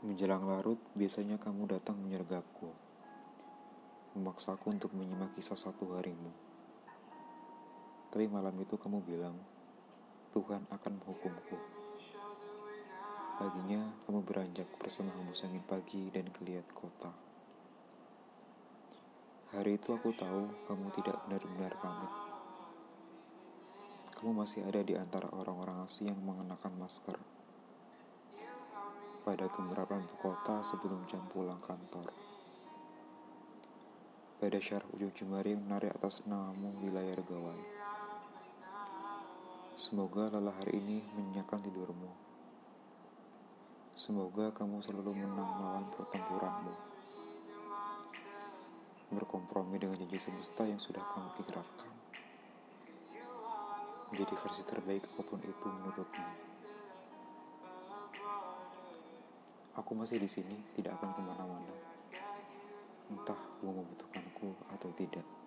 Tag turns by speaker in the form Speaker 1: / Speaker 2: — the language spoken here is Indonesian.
Speaker 1: Menjelang larut, biasanya kamu datang menyergapku, memaksaku untuk menyimak kisah satu harimu. Tapi malam itu kamu bilang, Tuhan akan menghukumku. Paginya, kamu beranjak bersama hembus angin pagi dan geliat kota. Hari itu aku tahu kamu tidak benar-benar pamit. Kamu masih ada di antara orang-orang asing yang mengenakan masker pada gemerapan kota sebelum jam pulang kantor. Pada syaraf ujung jemari menarik atas namamu di layar gawai. Semoga lelah hari ini menyenyakan tidurmu. Semoga kamu selalu menang melawan pertempuranmu. Berkompromi dengan janji semesta yang sudah kamu ikrarkan. Menjadi versi terbaik apa pun itu menurutmu. Aku masih di sini, tidak akan ke mana-mana. Entah kamu membutuhkanku atau tidak.